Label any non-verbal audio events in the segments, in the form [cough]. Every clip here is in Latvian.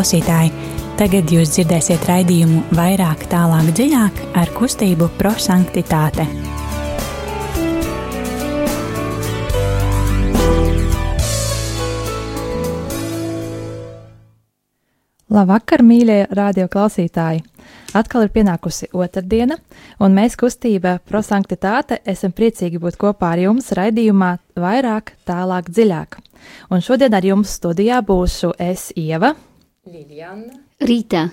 klausītāji! Tagad jūs dzirdēsiet raidījumu vairāk, tālāk, dziļāk ar kustību prosanktitāte. Labvakar, mīļie radioklausītāji! Atkal ir pienākusi otrdiena, un mēs kustība prosanktitāte esam priecīgi būt kopā ar jums raidījumā vairāk, tālāk, dziļāk. Un šodien ar jums studijā būšu es Ieva, Liljana, Rīta.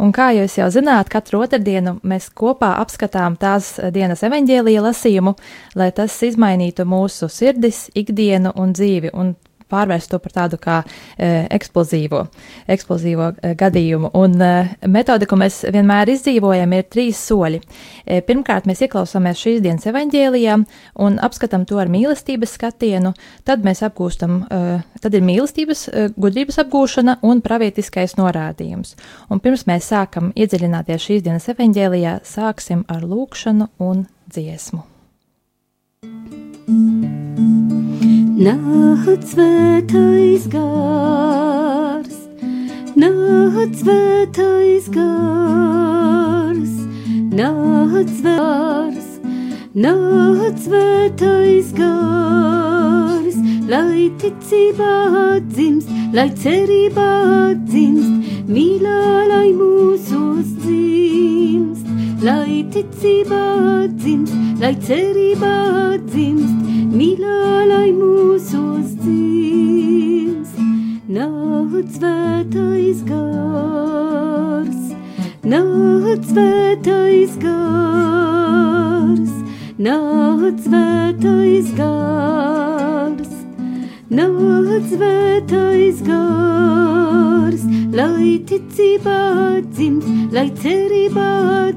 Un kā jūs jau zināt, katru otrdienu mēs kopā apskatām tās dienas evaņģēlīja lasījumu, lai tas izmainītu mūsu sirdis, ikdienu un dzīvi. Un pārvērst to par tādu kā e, eksplozīvo, eksplozīvo e, gadījumu. Un e, metode, ko mēs vienmēr izdzīvojam, ir trīs soļi. Pirmkārt, mēs ieklausāmies šīs dienas evaņģēlijā un apskatām to ar mīlestības skatienu, tad mēs apgūstam, tad ir mīlestības, gudrības apgūšana un pravietiskais norādījums. Un pirms mēs sākam iedziļināties šīs dienas evaņģēlijā, sāksim ar lūkšanu un dziesmu. Nāc svētais gars, nāc svētais gars, nāc svērs, nāc svētais gars, lai ticībā dzimst, lai cerībā dzimst, mīlā, lai mūsos dzimst, lai ticībā dzimst, lai cerībā dzimst, mīlā, lai mūsos dzimst. Nāc svētais gars, nāc svētais gars, nāc svētais gars, nāc svētais gars, lai ticībā dzimst, lai cerībā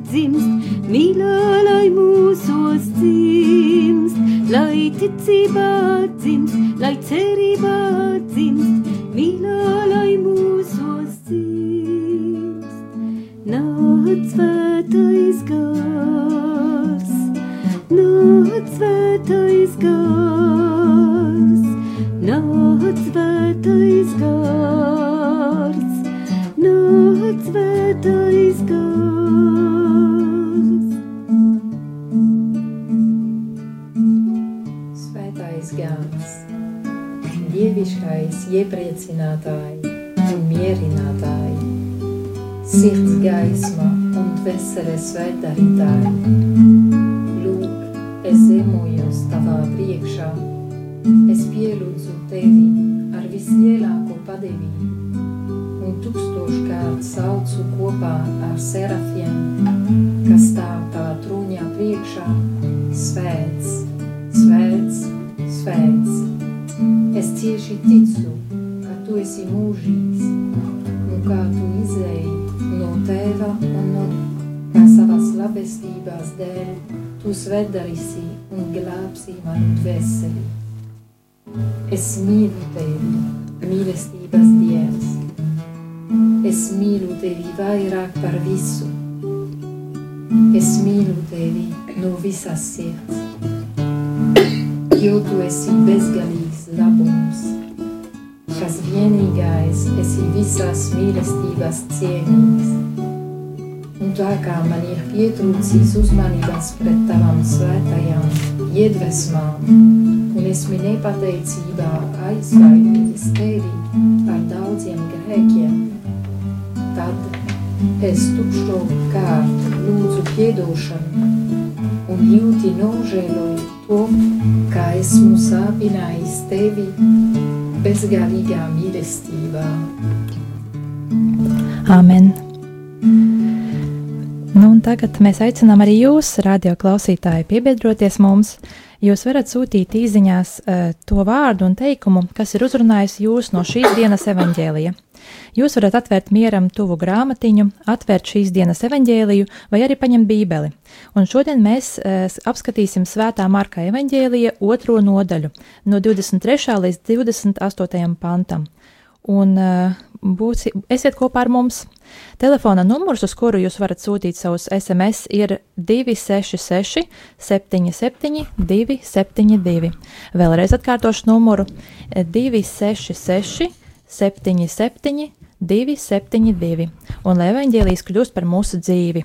dzimst, mīlā, lai mūsos dzimst, lai ticībā dzimst, lai cerībā dzimst, mīlā, lai mūsos dzimst. Nāc svētais gars, nāc svētais gars, svētais gars, nāc svētais gars. Svētais gāns, dieviškais iepriecinātāji un mierinātāji, sirds gaisma un veseles svētdarītāji. Ticu, ka tu esi mūžīgs un kā tu izēji no tēva un no kā savas labestībās dēļ tu svētdarīsi un glābsi manu dvēseli. Es mīlu tevi, mīlestības dievs. Es mīlu tevi vairāk par visu. Es mīlu tevi no visas sirds. Jo tu esi bezgalīgs labums, kas vienīgais esi visas mīlestības cienīgs. Un tā kā man ir pietrūcis uzmanības pret tavām svētajām iedvesmām, un esmu nepateicībā aizvainojis tevi ar daudziem grēkiem, tad es tukšo kārt lūdzu piedošanu un jūti nožēloju to, kā esmu sāpinājis tevi bezgalīgā mīlestībā. Āmen! Nu, tagad mēs aicinām arī jūs, radio klausītāji, piebiedroties mums. Jūs varat sūtīt īsiņās uh, to vārdu un teikumu, kas ir uzrunājis jūs no šīs dienas evaņģēlija. Jūs varat atvērt mieram tuvu grāmatiņu, atvērt šīs dienas evaņģēliju vai arī paņemt bībeli. Un šodien mēs uh, apskatīsim svētā Marka evaņģēlija otro nodaļu no 23. līdz 28. pantam. Un uh, būsi, esiet kopā ar mums. Telefona numurs, uz kuru jūs varat sūtīt savus SMS, ir 266, 77, 272. Vēlreiz atkārtošu numuru 266, 77, 272, un lai evaņģēlijas kļūst par mūsu dzīvi.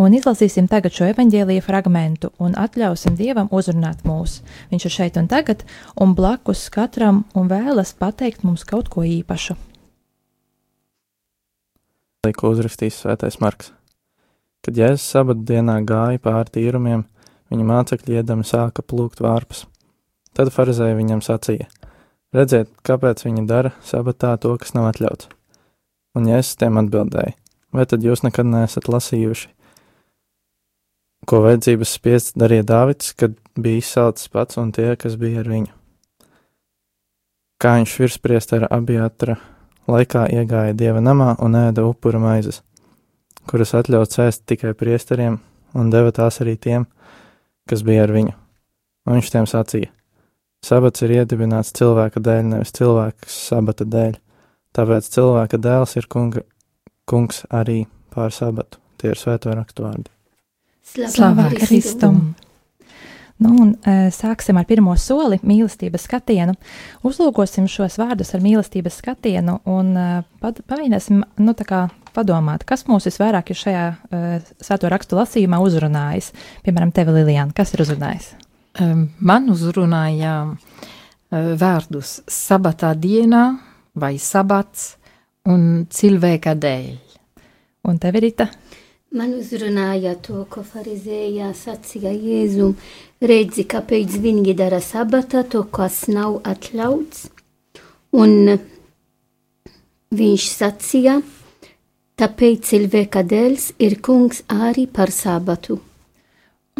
Un izlasīsim tagad šo evaņģēlīja fragmentu un atļausim Dievam uzrunāt mūs. Viņš ir šeit un tagad, un blakus katram un vēlas pateikt mums kaut ko īpašu. Ko uzrakstīs Svētais Marks. Kad Jēzus sabatu dienā gāja pāri tīrumiem, viņa mācekļi iedami sāka plūkt vārpas. Tad farizēji viņam sacīja: Redziet, kāpēc viņi dara sabatā to, kas nav atļauts. Un Jēzus tiem atbildēja: Vai tad jūs nekad neesat lasījuši, ko vajadzības spiests darīja Dāvids, kad bija izsalcis pats un tie, kas bija ar viņu? Kā viņš virspriestera abijatra laikā iegāja dieva namā un ēda upura maizes kuras atļauts ēst tikai priesteriem, un deva tās arī tiem, kas bija ar viņu. Un viņš tiem sacīja: Sabats ir iedibināts cilvēka dēļ, nevis cilvēks sabata dēļ. Tāpēc cilvēka dēls ir kunga, kungs arī pār sabatu. Tie ir svēto rakstu vārdi. Slavu Kristum! Nu, un, e, sāksim ar pirmo soli, mīlestības skatienu. Uzlūkosim šos vārdus ar mīlestības skatienu un e, pamēģināsim nu, padomāt, kas mūs visvairāk ir šajā uh, svēto rakstu lasījumā uzrunājis. Piemēram, tevi, Lilijāna, kas ir uzrunājis? Man uzrunāja vārdus sabatā dienā vai sabats un cilvēka dēļ. Un tev Rita? Man uzrunāja to, ko farizējā sacīja Jēzum, redzi, kāpēc viņi dara sabatā to, kas nav atļauts. Un viņš sacīja, Tāpēc cilvēka dēls ir kungs arī par sabatu.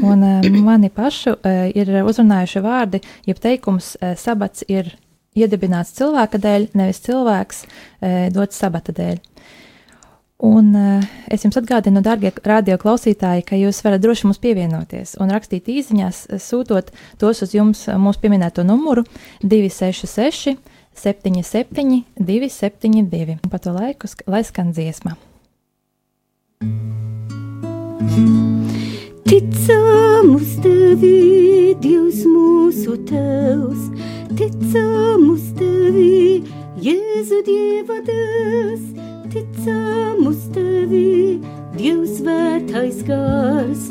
Un uh, mani pašu uh, ir uzrunājuši vārdi, jeb teikums, uh, sabats ir iedibināts cilvēka dēļ, nevis cilvēks uh, dots sabata dēļ. Un uh, es jums atgādinu, darbie radio klausītāji, ka jūs varat droši mums pievienoties un rakstīt īsiņās, sūtot tos uz jums mūsu pieminēto numuru 266 77 272. Pa to laiku, lai skan dziesma. Ticam uz tevi, Dievs mūsu tevs, ticam uz tevi, Jēzu Dieva dēls, ticam uz tevi, Dievs svētais gars,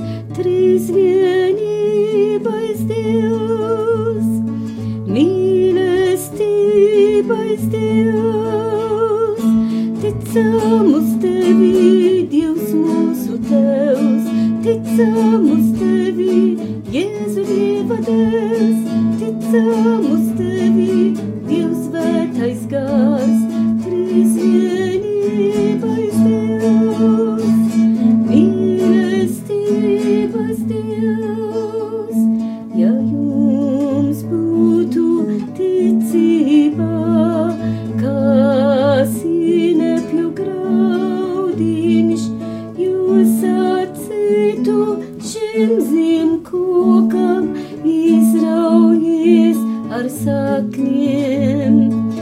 izraujies ar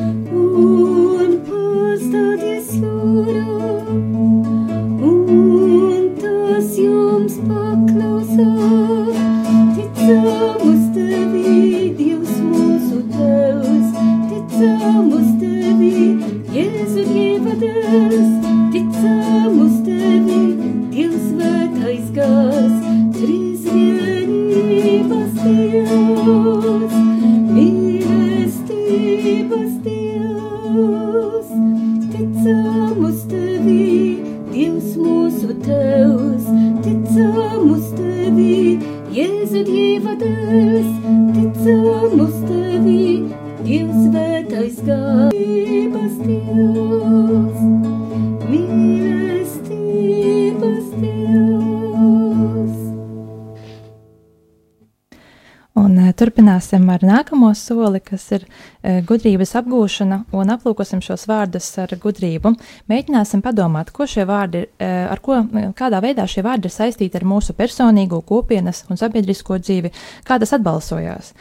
turpināsim ar nākamo soli, kas ir uh, gudrības apgūšana, un aplūkosim šos vārdus ar gudrību. Mēģināsim padomāt, ko šie vārdi, uh, ar ko, kādā veidā šie vārdi ir saistīti ar mūsu personīgo kopienas un sabiedrisko dzīvi, kā tas atbalsojās.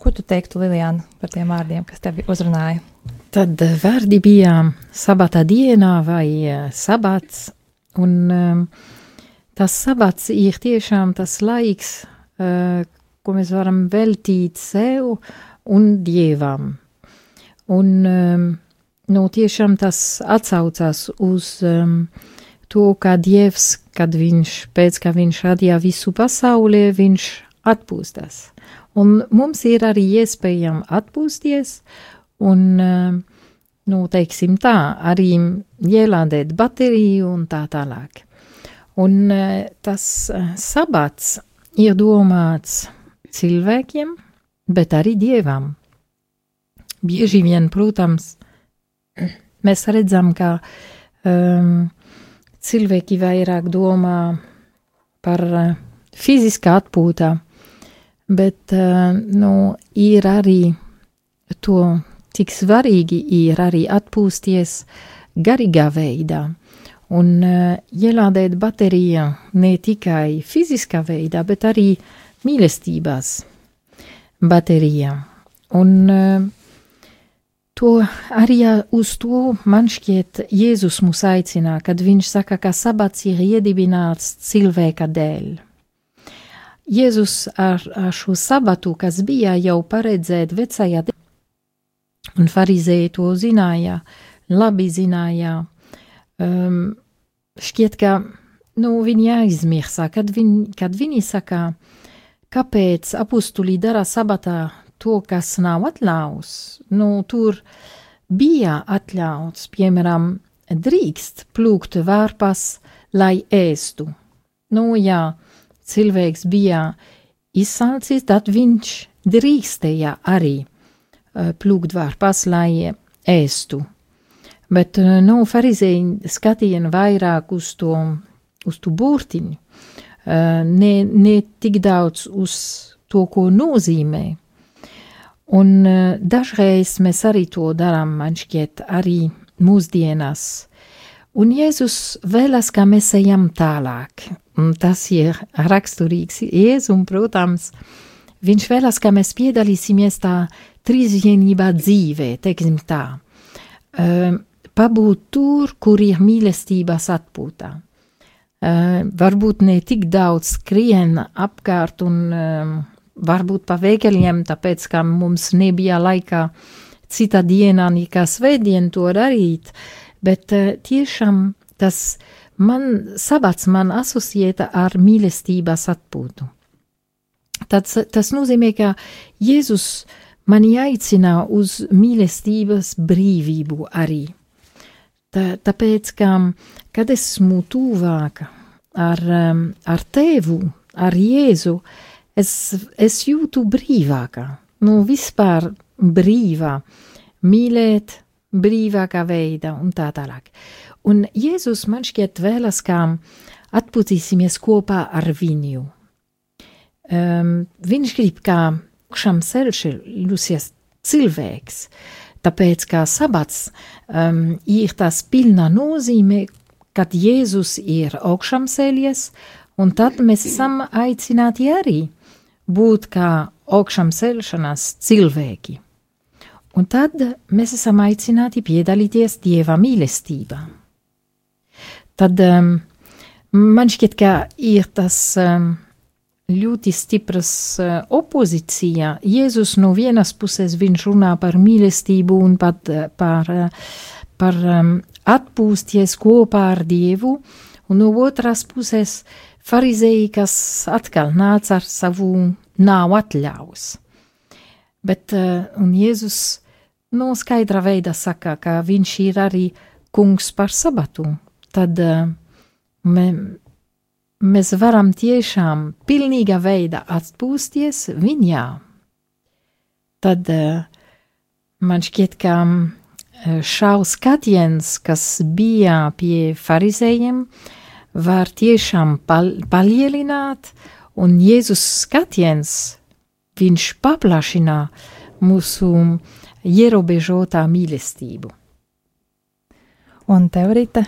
Ko tu teiktu, Lilijāna, par tiem vārdiem, kas tevi uzrunāja? Tad vārdi bija sabata dienā vai sabats, un tas sabats ir tiešām tas laiks, ko mēs varam veltīt sev un Dievam. Un um, nu, tiešām tas atsaucās uz um, to, kā Dievs, kad viņš, pēc kā viņš radīja visu pasaulē, viņš atpūstās. Un mums ir arī iespējams atpūsties un, um, nu, teiksim tā, arī ielādēt bateriju un tā tālāk. Un uh, tas uh, sabats ir domāts cilvēkiem, bet arī dievam. Bieži vien, protams, mēs redzam, ka um, cilvēki vairāk domā par uh, fiziskā atpūtā, bet uh, nu, ir arī to, cik svarīgi ir arī atpūsties garīgā veidā. Un uh, ielādēt bateriju ne tikai fiziskā veidā, bet arī mīlestībās baterijā. Un uh, To arī uz to man šķiet Jēzus mūs aicina, kad viņš saka, ka sabats ir iedibināts cilvēka dēļ. Jēzus ar, ar šo sabatu, kas bija jau paredzēt vecajā, un farizēji to zināja, labi zināja, um, šķiet, ka nu, viņi aizmirsa, kad, viņ, kad viņi saka, kāpēc apustulī dara sabatā to, kas nav atļauts, nu, tur bija atļauts, piemēram, drīkst plūkt vārpas, lai ēstu. Nu, ja cilvēks bija izsalcis, tad viņš drīkstēja arī uh, plūkt vārpas, lai ēstu. Bet, uh, nu, farizēji skatīja vairāk uz to, uz to burtiņu, ne, ne tik daudz uz to, ko nozīmē. Un uh, dažreiz mēs arī to darām, man šķiet, arī mūsdienās. Un Jēzus vēlas, ka mēs ejam tālāk. Un tas ir raksturīgs Jēzum, protams. Viņš vēlas, ka mēs piedalīsimies tā trīsvienībā dzīvē, teiksim tā. Uh, pabūt tur, kur ir mīlestības atpūtā. Uh, varbūt ne tik daudz skrien apkārt un uh, varbūt pa veikaļiem, tāpēc, ka mums nebija laika cita dienā nekā svētdien to darīt, bet uh, tiešām tas man, sabats man asociēta ar mīlestības atpūtu. Tas, tas nozīmē, ka Jēzus mani aicina uz mīlestības brīvību arī. Tā, tāpēc, ka, kad esmu tuvāka ar, ar tevu, ar Jēzu, uh, es, es jūtu brīvākā, nu vispār brīvā, mīlēt brīvākā veidā un tā tālāk. Un Jēzus man šķiet vēlas, kā atpūtīsimies kopā ar viņu. Um, viņš grib, kā šam ceļš cilvēks, tāpēc, kā sabats um, ir tas pilna nozīme, kad Jēzus ir augšām cēlies, un tad mēs esam aicināti arī būt kā augšām celšanās cilvēki. Un tad mēs esam aicināti piedalīties Dieva mīlestībā. Tad um, man šķiet, ka ir tas um, ļoti stipras uh, opozīcija. Jēzus no vienas puses viņš runā par mīlestību un pat uh, par, uh, par atpūsties kopā ar Dievu, un no otras puses farizēji, kas atkal nāca ar savu nav atļaus. Bet, un Jēzus no skaidra veidā saka, ka viņš ir arī kungs par sabatu, tad me, mēs varam tiešām pilnīga veidā atpūsties viņā. Tad uh, man šķiet, ka šaus skatiens, kas bija pie farizējiem, var tiešām pal palielināt, un Jēzus skatiens, viņš paplašina mūsu ierobežotā mīlestību. Un teorīte?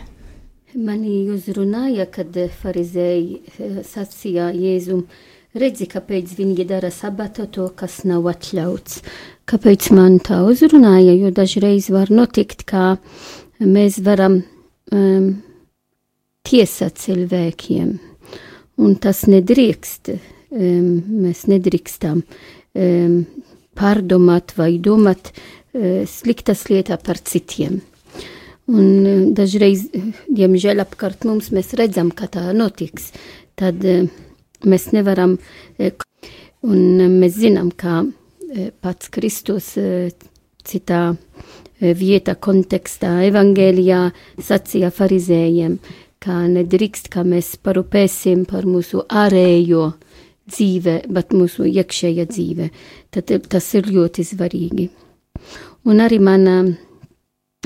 Mani uzrunāja, kad farizēji eh, sacīja Jēzum, redzi, kāpēc viņi dara sabata to, kas nav atļauts. Kāpēc man tā uzrunāja, jo dažreiz var notikt, kā mēs varam um, tiesa cilvēkiem. Un tas nedrīkst, um, mēs nedrīkstam um, pārdomāt vai domāt uh, sliktas lietas par citiem. Un eh, dažreiz, eh, diemžēl, apkārt mums mēs redzam, ka tā notiks. Tad eh, mēs nevaram, un mēs zinām, ka pats Kristus citā vietā, kontekstā, evangēlijā sacīja farizējiem, ka nedrīkst, ka mēs parūpēsim par mūsu ārējo dzīve, bet mūsu iekšējā dzīve. Tad tas ir ļoti svarīgi. Un arī mana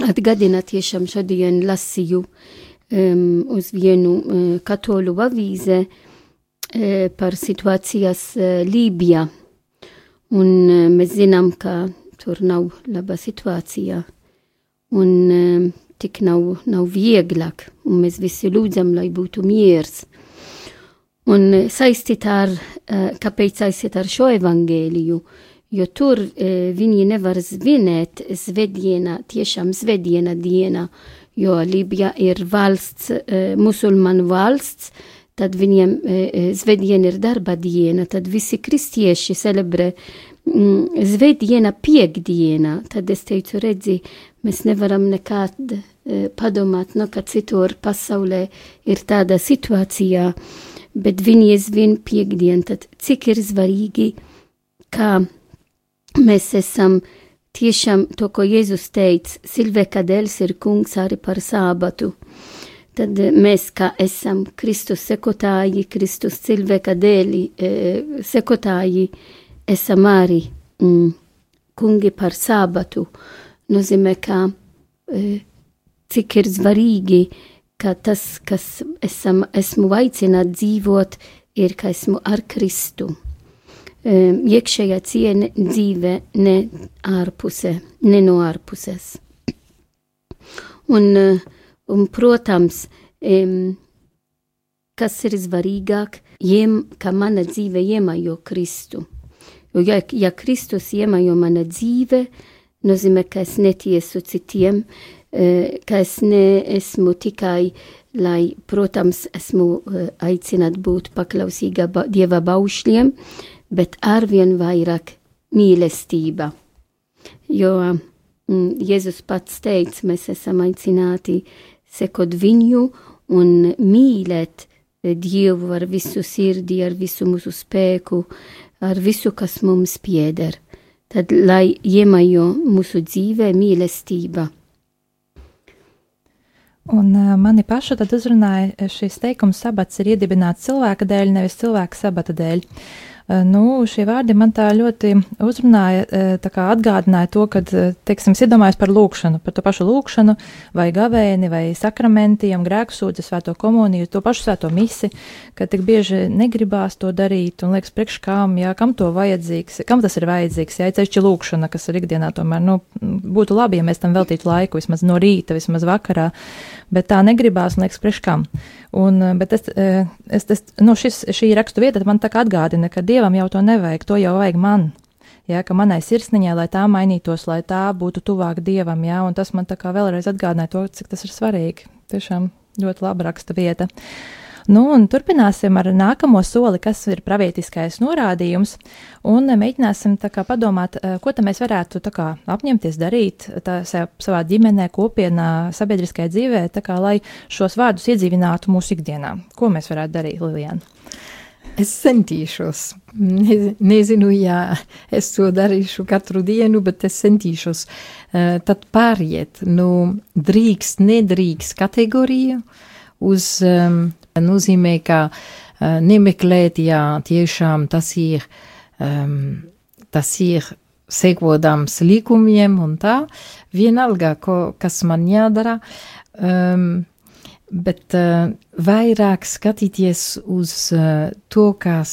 atgādina tiešām šodien lasīju um, uz vienu uh, katoļu avīze uh, par situācijas uh, Lībijā. Un uh, mēs zinām, ka tur nav laba situācija. Un uh, tik nav, nav vieglāk, un mēs visi lūdzam, lai būtu miers. Un uh, saistīt ar, uh, kāpēc saistīt ar šo evangēliju, uh, jo tur e, viņi nevar svinēt svētdienā, tiešām svētdiena diena, jo Libija ir valsts, e, musulmanu valsts, tad viņiem e, e, svētdiena ir darba diena, tad visi kristieši celebrē mm, svētdiena piekdiena, tad es teicu, redzi, mēs nevaram nekad e, padomāt, no ka citur pasaulē ir tāda situācija, bet viņi svin piekdien, tad cik ir svarīgi, kā mēs esam tiešām to, ko Jēzus teica, Silvēka dēls ir kungs arī par sābatu. Tad eh, mēs, kā esam Kristus sekotāji, Kristus cilvēka dēļi e, sekotāji, esam arī mm, kungi par sābatu. Nozīmē, ka e, cik ir svarīgi, ka tas, kas esam, esmu aicināt dzīvot, ir, ka esmu ar Kristu iekšējā ciena dzīve ne ārpusē, ne no ārpuses. Un, un protams, kas ir svarīgāk, jem, ka mana dzīve iemajo Kristu. Jo, ja, ja Kristus iemajo mana dzīve, nozīmē, ka es netiesu citiem, ka es neesmu tikai, lai, protams, esmu aicināt būt paklausīga Dieva baušļiem, bet arvien vairāk mīlestība. Jo mm, Jēzus pats teica, mēs esam aicināti sekot viņu un mīlēt Dievu ar visu sirdi, ar visu mūsu spēku, ar visu, kas mums pieder. Tad, lai iemajo mūsu dzīvē mīlestība. Un uh, mani pašu tad uzrunāja šis teikums, sabats ir iedibināts cilvēka dēļ, nevis cilvēka sabata dēļ. Uh, nu, šie vārdi man tā ļoti uzrunāja, eh, tā kā atgādināja to, kad, eh, teiksim, iedomājos par lūkšanu, par to pašu lūkšanu, vai gavēni, vai sakramentiem, grēksūdzi, svēto komuniju, to pašu svēto misi, ka tik bieži negribās to darīt, un liekas, priekš kām, jā, kam to vajadzīgs, kam tas ir vajadzīgs, jā, ceļšķi lūkšana, kas ir ikdienā tomēr, nu, būtu labi, ja mēs tam veltītu laiku, vismaz no rīta, vismaz vakarā, bet tā negribās, un liekas, priekš kam. Un, eh, bet es, eh, es, es, nu šis, šī rakstu vieta man tā kā atgādina, ka dievam jau to nevajag, to jau vajag man. Ja, ka manai sirsniņai, lai tā mainītos, lai tā būtu tuvāk dievam, ja, un tas man tā kā vēlreiz atgādināja to, cik tas ir svarīgi. Tiešām ļoti laba raksta vieta. Uh, Nu, un turpināsim ar nākamo soli, kas ir pravietiskais norādījums, un mēģināsim kā, padomāt, eh, ko mēs varētu kā, apņemties darīt tā, savā ģimenē, kopienā, sabiedriskajā dzīvē, kā, lai šos vārdus iedzīvinātu mūsu ikdienā. Ko mēs varētu darīt, Lilijana? Es centīšos. Ne, nezinu, ja es to darīšu katru dienu, bet es centīšos. Uh, tad pāriet no drīkst, nedrīkst kategoriju uz um, nozīmē, ka uh, nemeklēt, jā, tiešām tas ir, um, tas ir sekodams likumiem un tā, vienalga, ko, kas man jādara, um, bet uh, vairāk skatīties uz uh, to, kas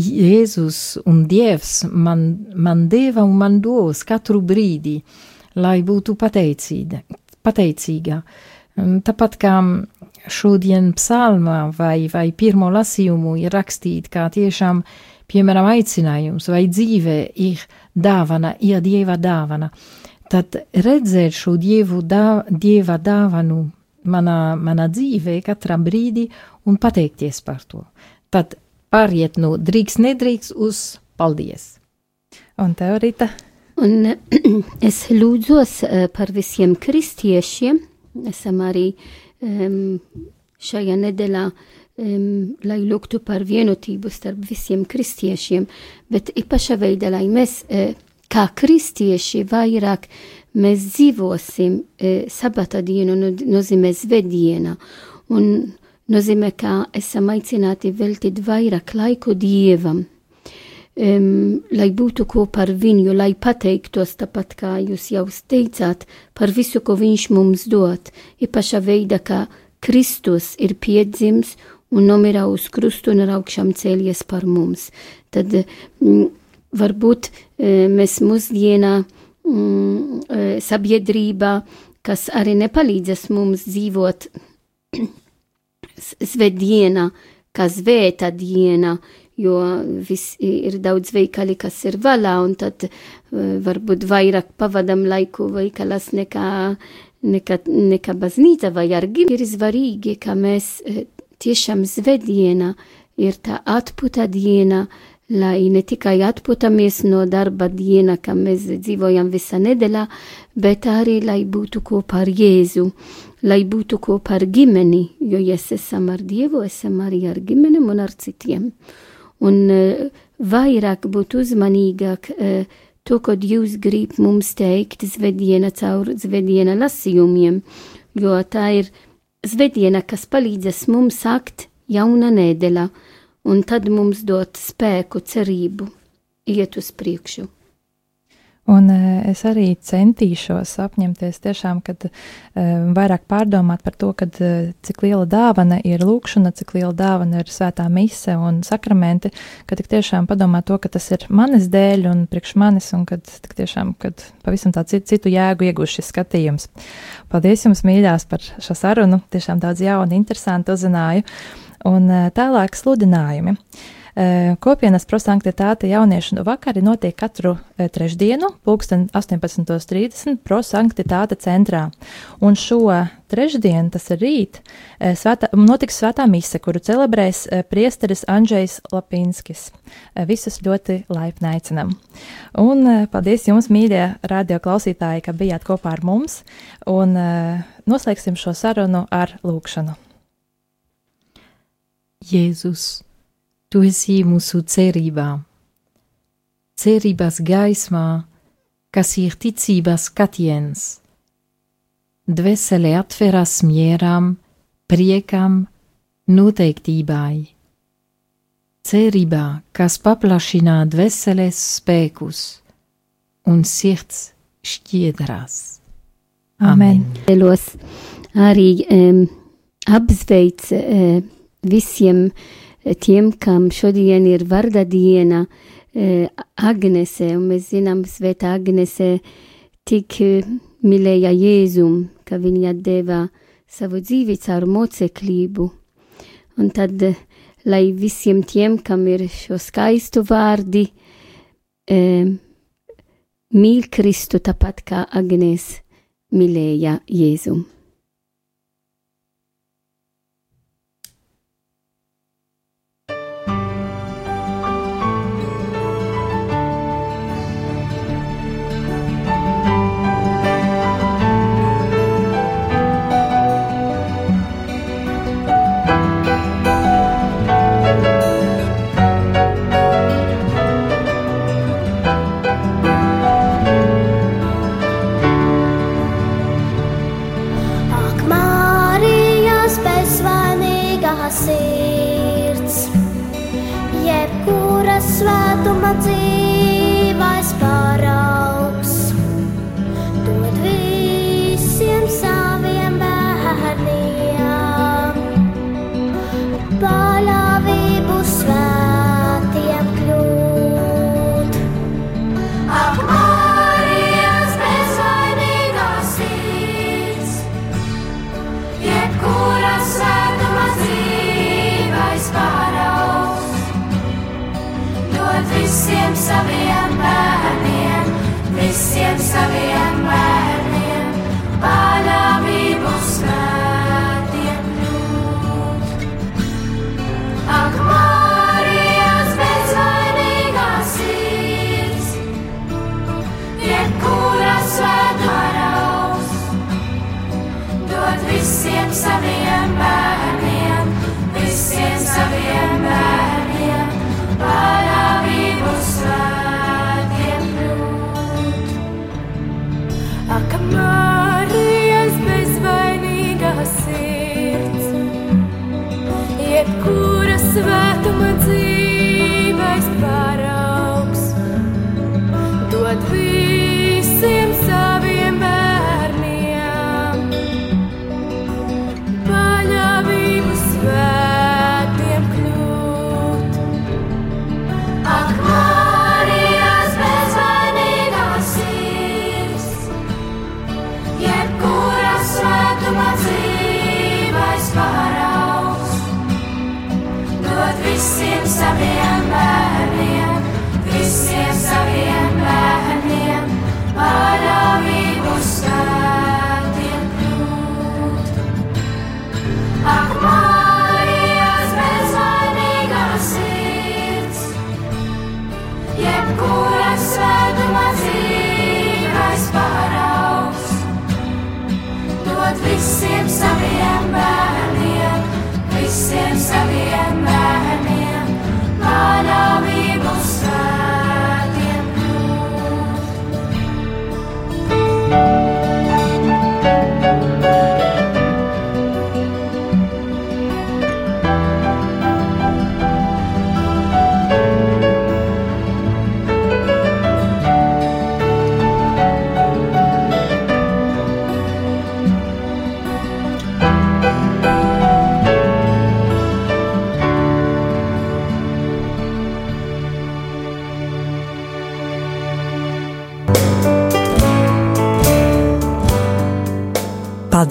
Jēzus un Dievs man, man deva un man dos katru brīdi, lai būtu pateicīga. pateicīga. Tāpat kā šodien psalmā vai, vai pirmo lasījumu ir rakstīt, kā tiešām, piemēram, aicinājums vai dzīve ir dāvana, ir dieva dāvana, tad redzēt šo dievu dā, dieva dāvanu manā, manā dzīvē katrā brīdī un pateikties par to. Tad pāriet no drīkst, nedrīkst uz paldies. Un tev, Rita? Un [clears throat] es lūdzos uh, par visiem kristiešiem. Esam arī um, šajā nedēļā, um, lai lūgtu par vienotību starp visiem kristiešiem, bet īpaša veidā, lai mēs uh, kā kristieši vairāk mēs dzīvosim e, sabata dienu, nozīmē svētdiena, un nozīmē, ka esam aicināti veltīt vairāk laiku Dievam, um, lai būtu kopā ar viņu, lai pateiktos tāpat, kā jūs jau teicāt, par visu, ko viņš mums dod, īpaša veida, ka Kristus ir piedzims un nomira uz krustu un ar augšām cēlies par mums. Tad mm, varbūt e, mēs mūsdienā mm, e, sabiedrībā, kas arī nepalīdzas mums dzīvot svētdienā, kā svēta diena, jo vis, ir daudz veikali, kas ir valā, un tad uh, varbūt vairāk pavadam laiku veikalas nekā, nekā, nekā baznīca vai argi. Ir svarīgi, ka mēs uh, tiešām svētdiena ir tā atputa diena, uh, lai ne tikai atpūtamies no darba diena, kā mēs dzīvojam visā nedēļā, bet arī lai būtu kopā ar Jēzu, lai būtu kopā ar ģimeni, jo ja esam ar Dievu, esam arī ar ģimenem un ar citiem. Un uh, vairāk būt uzmanīgāk uh, to, ko Dievs grib mums teikt zvediena caur zvediena lasījumiem, jo tā ir zvediena, kas palīdzēs mums sākt jauna nedēļa un tad mums dot spēku, cerību, iet uz priekšu. Un es arī centīšos apņemties tiešām, kad um, vairāk pārdomāt par to, kad, uh, cik liela dāvana ir lūkšana, cik liela dāvana ir svētā mise un sakramenti, ka tik tiešām padomāt to, ka tas ir manis dēļ un priekš manis, un kad tik tiešām, kad pavisam tā citu, jēgu iegūst šis skatījums. Paldies jums, mīļās, par šo sarunu, tiešām daudz jaunu, interesantu uzzināju. Un tālāk sludinājumi. Kopienas prosanktitāte jauniešu vakari notiek katru trešdienu, pulksten 18.30 prosanktitāte centrā. Un šo trešdienu, tas ir rīt, svētā, notiks svētā mise, kuru celebrēs priesteris Andrzejs Lapinskis. Visus ļoti laipni aicinam. Un paldies jums, mīļie radio klausītāji, ka bijāt kopā ar mums, un noslēgsim šo sarunu ar lūkšanu. Jēzus, tu esi mūsu cerībā, cerības gaismā, kas ir ticības skatiens. Dvēsele atveras mieram, priekam, noteiktībai. Cerībā, kas paplašina dvēseles spēkus un sirds šķiedrās. Amen. Vēlos arī um, apsveic uh, visiem eh, tiem, kam šodien ir varda diena, eh, Agnese, un mēs zinām, Svētā Agnese tik eh, mīlēja Jēzum, ka viņa deva savu dzīvi caur moceklību. Un tad, lai visiem tiem, kam ir šo skaistu vārdi, mīl Kristu tāpat kā Agnes mīlēja Jēzum. 小马驹。visiem saviem bērniem, visiem saviem bērniem, manā mīļā.